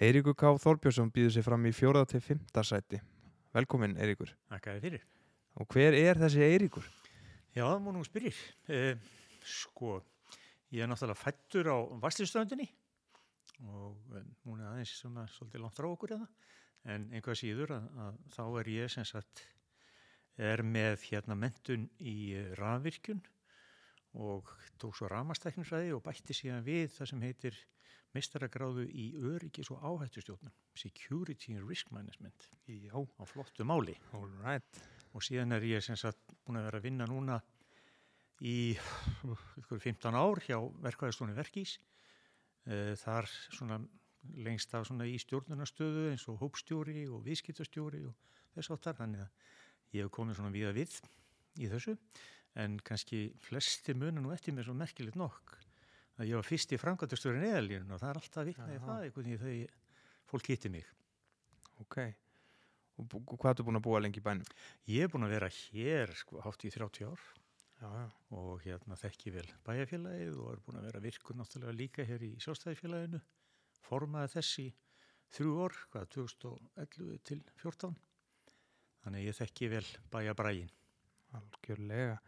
Eiríkur K. Þorbjörnsson býður sér fram í fjóða til fymta sæti. Velkomin Eiríkur. Þakkaði fyrir. Og hver er þessi Eiríkur? Já, það múnum spyrir. Eh, sko, ég er náttúrulega fættur á Vaslistöndinni og eh, hún er aðeins svona svolítið langt frá okkur eða. En einhvað síður að, að þá er ég sem sagt, er með hérna mentun í eh, rafvirkjun og tók svo ramastækningsræði og bætti síðan við það sem heitir mestaragráðu í öryggis og áhættustjórnum, Security and Risk Management Já, á flottu máli. right. og síðan er ég sem sagt búin að vera að vinna núna í ykkur 15 ár hjá verkvæðastónu Verkís Eh, þar svona lengst af svona í stjórnunastöðu eins og hópstjóri og viðskiptastjóri og þess áttar þannig að ég hef komið svona viða við í þessu en kannski flesti munum nú eftir mér svo merkilegt nokk að ég var fyrst í framkvæmtastjóri neðalínu og það er alltaf viknaði það einhvern veginn þegar fólk hitti mig Ok. Og hvað ertu búin að búa lengi í bænum? Ég er búin að vera hér sko hátt í 30 ár Já, já. og hérna þekki vel bæjarfélagið og er búin að vera virkur náttúrulega líka hér í sjálfstæðisfélaginu formaði þess í þrjú orð, hvað, 2011 til 14 þannig ég þekki vel bæjabrægin Algjörlega.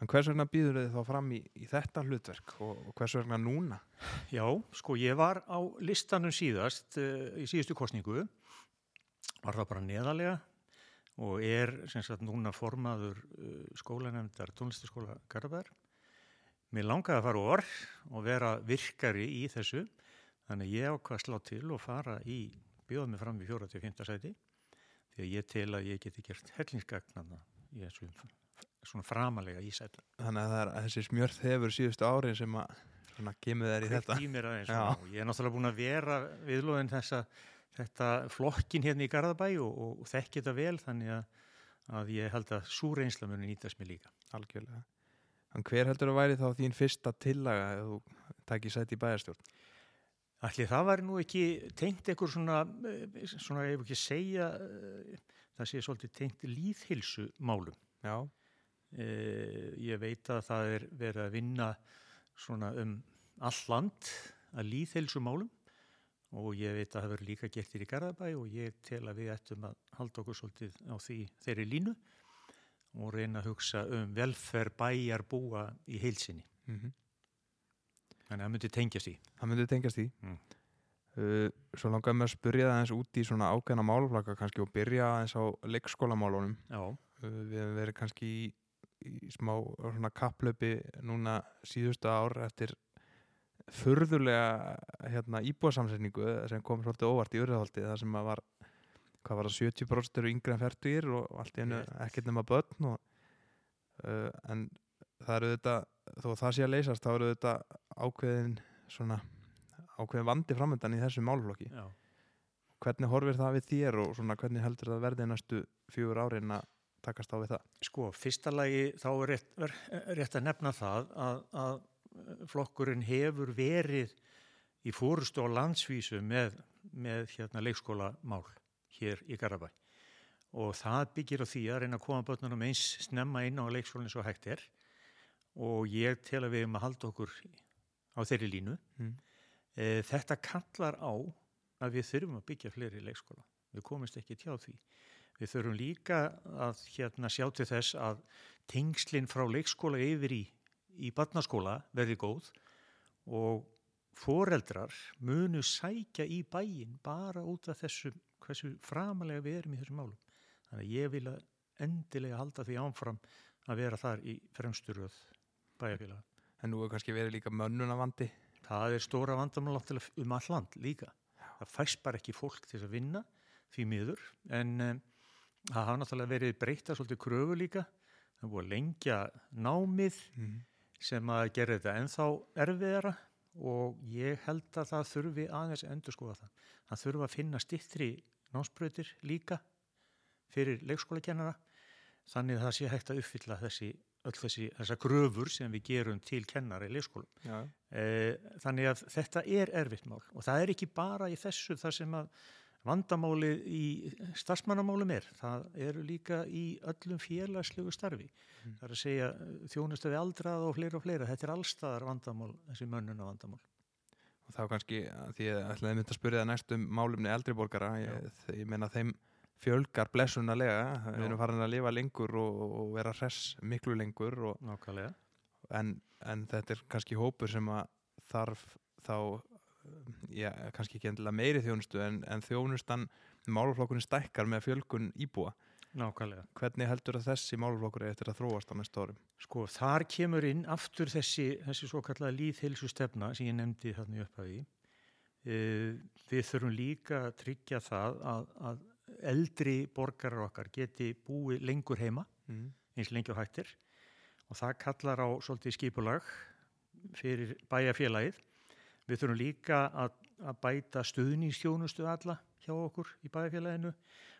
En hvers vegna býður þið þá fram í, í þetta hlutverk og, og hvers vegna núna? Já, sko ég var á listanum síðast uh, í síðustu kostningu var það bara neðalega og er sem sagt núna formaður uh, skólanemndar tónlistaskóla Garðabær. Mér langaði að fara orð og vera virkari í þessu þannig ég ákvað að slá til og fara í bjóða mig fram í fjóra til fymta sæti því að ég tel að ég geti gert hellingsgagnana í þessu svona framalega ísæta. Þannig að það er að þessi smjörð hefur síðustu árin sem að svona kemur þær í þetta. Aðeins ég er náttúrulega búin að vera viðlóðin þessa þetta flokkin hérna í Garðabæ og, og, þekki þetta vel þannig að, að ég held að svo reynsla muni nýtast mér líka. Algjörlega. En hver heldur að væri þá þín fyrsta tillaga ef þú tækir sæti í bæjarstjórn? Ætli það væri nú ekki tengt eitthvað svona, svona ef ekki segja, eh, það sé svolítið tengt líðhilsu málum. Já. Eh, Ég veit að það er verið að vinna svona um all land að líðhilsu málum og ég veit að það verður líka gert þér í Garðabæ og ég tel að við ættum að halda okkur svolítið á því þeirri línu og reyna að hugsa um velferð bæjar búa í heilsinni. Mm Þannig að það myndi tengjast í. Það myndi tengjast í. Mm. Uh, svo langaði mér að spyrja það eins út í svona ákveðna málaflaka kannski og byrja eins á leikskólamálunum. Já, Uh, við hefum verið kannski í, í smá svona kapplöpi núna síðustu ár eftir furðulega hérna, íbúasamsetningu sem kom svolítið óvart í urðaholti það sem var var það 70% eru yngri en færtugir og allt í hennu ekkert nema börn og, uh, en það eru þetta þó að það sé að leysast þá eru þetta ákveðin svona ákveðin vandi framöndan í þessu málflokki já. hvernig horfir það við þér og svona hvernig heldur það verði næstu fjögur árin að takast á við það Sko, fyrsta lagi þá er rétt, er, rétt að nefna það að, að flokkurinn hefur verið í fórustu á landsvísu með, með hérna, leikskólamál hér í Garabæ og það byggir á því að reyna að koma börnunum eins snemma inn á leikskólinn svo hægt er og ég tel að við um að halda okkur á þeirri línu. mm. E, þetta kallar á að við þurfum að byggja fleiri leikskóla. Við komumst ekki tjá því. Við þurfum líka að hérna sjá til þess að tengslinn frá leikskóla yfir í, í barnaskóla verði góð og foreldrar munu sækja í bæin bara út af þessu hversu framalega við erum í þessum málum. Þannig að ég vil að endilega halda því ánfram að vera þar í fremsturöð bæjarfélaga. en nú er kannski verið líka mönnunavandi Það er stóra vandamál náttúrulega um all land líka. Það fæst bara ekki fólk til að vinna því miður en um, það hafa náttúrulega verið breyta svolítið kröfu líka. Það er búið að lengja námið mm. sem að gera þetta ennþá erfiðara og ég held að það þurfi aðeins að endur skoða það. Það þurfi að finna stittri námsbrautir líka fyrir leikskólakennara þannig að það sé hægt að uppfylla þessi, öll þessi, þessa gröfur sem við gerum til kennara í leikskólum. Eh, Þannig að þetta er erfitt mál og það er ekki bara í þessu þar sem að vandamáli í starfsmannamálum er. Það eru líka í öllum félagslegu starfi. Mm. Það er að segja þjónustu við aldrað og fleira og fleira. Þetta er allstaðar vandamál, þessi mönnuna vandamál. þá kannski því að ætlaði mynd að spyrja það næst um málumni eldri borgara ég, ég meina þeim fjölgar blessunarlega, við erum farin að lifa lengur og, og vera hress miklu lengur og, en, en þetta er kannski hópur sem að þarf þá já, kannski ekki endilega meiri þjónustu en, en þjónustan málaflokkurinn stækkar með fjölgun íbúa Nákvæmlega. hvernig heldur að þessi málaflokkur er eftir að þróast á næsta árum? Sko, þar kemur inn aftur þessi, þessi svo kallaða líðhilsu stefna sem ég nefndi þarna í upphafi. Uh, við þurfum líka að tryggja það að, að eldri borgarar okkar geti búið lengur heima, Mm. eins lengi og hættir og það kallar á svolítið skipulag fyrir bæjarfélagið. Við þurfum líka að, að bæta stuðningstjónustu alla hjá okkur í bæjarfélaginu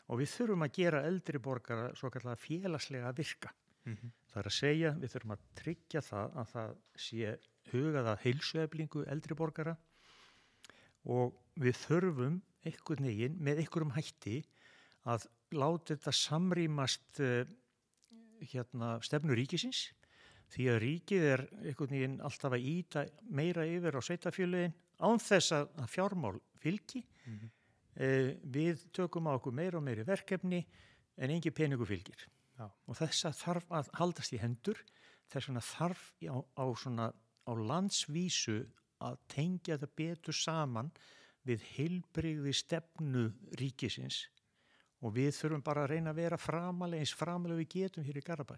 og við þurfum að gera eldri borgara svo kallaða félagslega virka. Mm -hmm. Það er að segja, við þurfum að tryggja það að það sé hugað að heilsueflingu eldri borgara og við þurfum einhvern veginn með einhverjum hætti að láta þetta samrýmast uh, hérna, stefnu ríkisins því að ríkið er einhvern veginn alltaf að íta meira yfir á sveitafjöluðin án þess að, að fjármál fylgi. Mm -hmm. Við tökum á okkur meira og meiri verkefni en engi peningu fylgir. Já. Og þess að þarf að haldast í hendur, þess vegna þarf á, á, svona, á landsvísu að tengja það betur saman við heilbrigði stefnu ríkisins og við þurfum bara að reyna að vera framalega eins framalega við getum hér í Garabæ.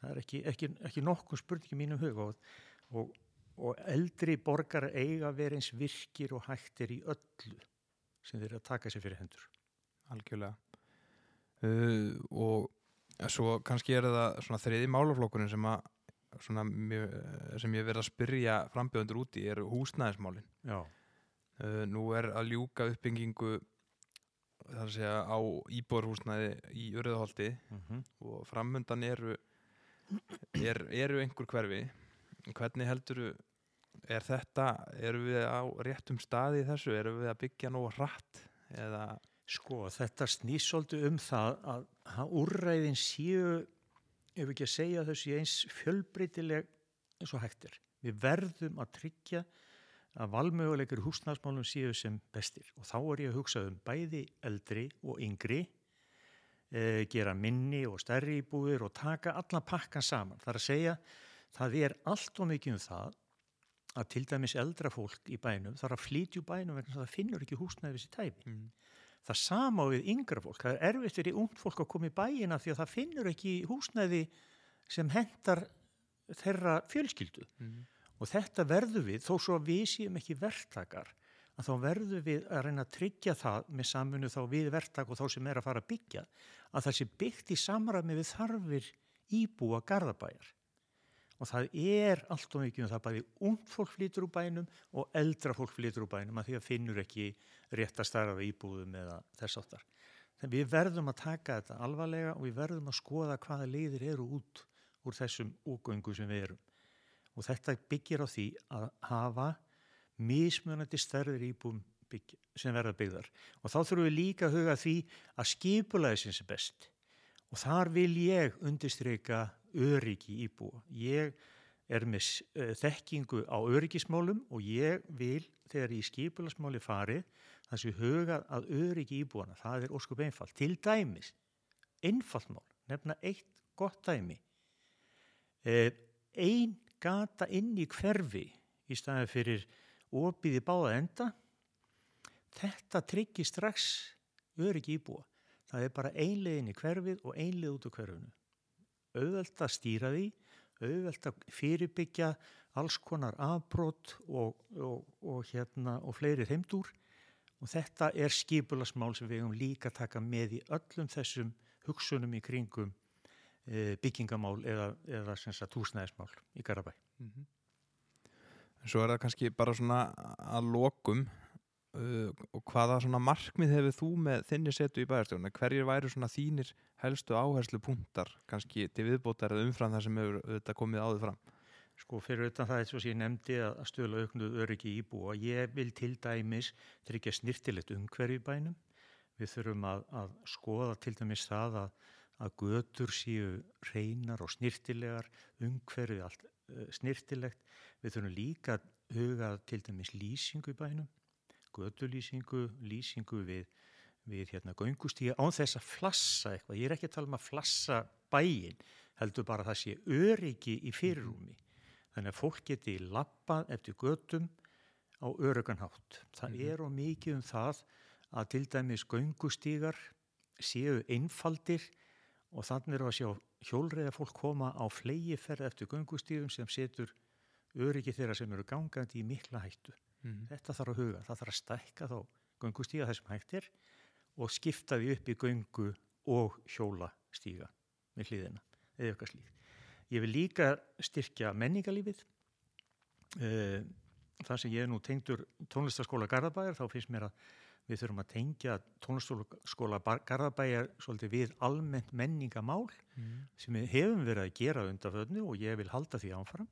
Það er ekki, ekki, ekki nokkuð spurning í mínum huga og, og, og eldri borgar eiga vera eins virkir og hættir í öllu sem þeir að taka sér fyrir hendur. Algjörlega uh, og svo kannski er það svona þriði málaflokkurinn sem að svona, sem ég verið að spyrja frambjöðundur úti er húsnæðismálin Já, uh, nú er að ljúka uppbyggingu þar að segja á íbúrhúsnæði í Urðaholti mm og framundan eru er, eru einhver hverfi. Hvernig heldur er þetta, eru við á réttum staði þessu, eru við að byggja nógu hratt? Eða? Sko, þetta snýst svolítið um það að að úrræðin séu, ef ekki að segja þessu eins fjölbreytileg eins og hægt er. Við verðum að tryggja að valmöguleikir húsnæðsmálum séu sem bestir og þá er ég að hugsa um bæði eldri og yngri, e, gera minni og stærri íbúðir og taka allan pakkan saman. Það er að segja, það er allt og mikið um það að til dæmis eldra fólk í bænum þarf að flytja úr bænum vegna það finnur ekki húsnæði við sér tæfi. mm. Það sama við yngra fólk. Það er erfitt fyrir ungt fólk að koma í bæina því að það finnur ekki húsnæði sem hendar þeirra fjölskyldu. Mm. Og þetta verður við, þó svo við séum ekki verktakar, að þá verður við að reyna að tryggja það með samfunnu þá við verktak og þá sem er að fara að byggja, að það sé byggt í samræmi við þarfir íbúa garðabæjar. Og það er allt og mikið um það bæði ungt fólk flytur úr bænum og eldra fólk flytur úr bænum að því að finnur ekki rétt að starfa íbúðum eða þess áttar. Þannig við verðum að taka þetta alvarlega og við verðum að skoða hvaða leiðir eru út úr þessum úgöngu sem við erum. Og þetta byggir á því að hafa mismunandi stærðir íbúum bygg, sem verða byggðar. Og þá þurfum við líka að huga að því að skipulaði sinns er best. Og þar vil ég undirstryka öryggi íbúa. Ég er með uh, þekkingu á öryggismálum og ég vil þegar ég skipulasmáli farið þessi hugað að öryggi íbúana. Það er óskup einfalt. Til dæmis, einfalt mál, nefna eitt gott dæmi. Uh, gata inn í hverfi í staði fyrir opið í báða enda. Þetta tryggir strax öryggi íbúa. Það er bara einlegin í hverfið og einleg út úr hverfinu. Auðvelt að stýra því, auðvelt að fyrirbyggja alls konar afbrót og, og, og, hérna, og fleiri þeimdúr og þetta er skipulasmál sem við hefum líka taka með í öllum þessum hugsunum í kringum byggingamál eða, eða sagt, húsnæðismál í Garabæ. Mm -hmm. Svo er það kannski bara svona að lokum uh, og hvaða svona markmið hefur þú með þinni setu í bæjarstjórna? Hverjir væru svona þínir helstu áherslu punktar kannski til viðbótar eða umfram það sem hefur þetta komið áður fram? Sko fyrir utan það eins og ég nefndi að stöðla auknu öryggi íbúa. Ég vil til dæmis tryggja snirtilegt umhverfi bænum. Við þurfum að, að skoða til dæmis það að, að götur séu reynar og snirtilegar, umhverfi allt uh, snirtilegt. Við þurfum líka að hugað til dæmis lýsingu í bænum, gödulýsingu, lýsingu við, við hérna göngustíga án þess að flassa eitthvað. Ég er ekki að tala um að flassa bæin, heldur bara að það sé öryggi í fyrirrúmi. Þannig að fólk geti lappað eftir gödum á örygganhátt. Það Mhm. er og mikið um það að til dæmis göngustígar séu einfaldir og þannig er að sjá hjólreiða fólk koma á flegiferð eftir göngustíðum sem setur öryggi þeirra sem eru gangandi í mikla hættu. Mhm. Þetta þarf að huga, það þarf að stækka þá göngustíga þessum hægt er og skipta því upp í göngu og hjólastíga með hliðina eða eitthvað slíkt. Ég vil líka styrkja menningalífið. Eh, Það sem ég er nú tengdur tónlistaskóla Garðabæjar, þá finnst mér að við þurfum að tengja tónlistaskóla Bar- Garðabæjar svolítið við almennt menningamál Mhm. sem við hefum verið að gera undanföðnu og ég vil halda því áfram.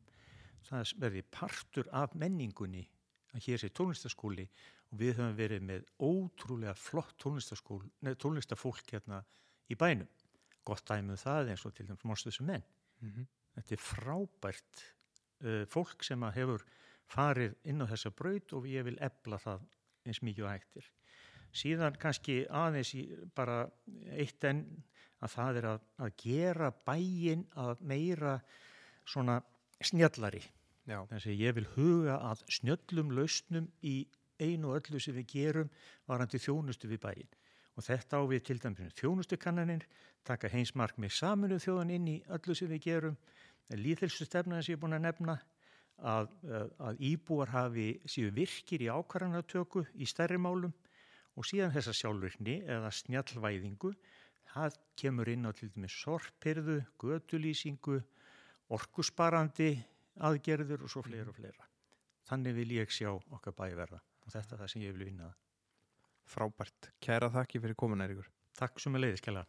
Það verði partur af menningunni að hér sé tónlistaskóli og við höfum verið með ótrúlega flott tónlistaskól, tónlistafólk hérna í bænum. Gott dæmið um það eins og til dæmis Mórstöðsum menn. Mhm. Þetta er frábært uh, fólk sem að hefur farið inn á þessa braut og ég vil ebla það eins mikið og hægtir. Síðan kannski aðeins í bara eitt enn að það er að, að gera bæin að meira svona snjallari. Já. Þannig að ég vil huga að snjöllum lausnum í einu og öllu sem við gerum varandi þjónustu við bæin. Og þetta á við til dæmis þjónustukannanir, taka heimsmark með saminu þjóðan inn í öllu sem við gerum, líðhelsu stefnaði sem ég er búin að nefna, að, að, að íbúar hafi síðu virkir í ákvarðanatöku í stærri málum og síðan þessa sjálfvirkni eða snjallvæðingu, það kemur inn á til dæmis sorpirðu, gödulýsingu, orkusparandi aðgerður og svo fleira og fleira. Þannig vil ég sjá okkar bæi verða og þetta er það sem ég vil vinna. Frábært. Kæra þakki fyrir komin, Eiríkur. Takk sem að leiðiskella.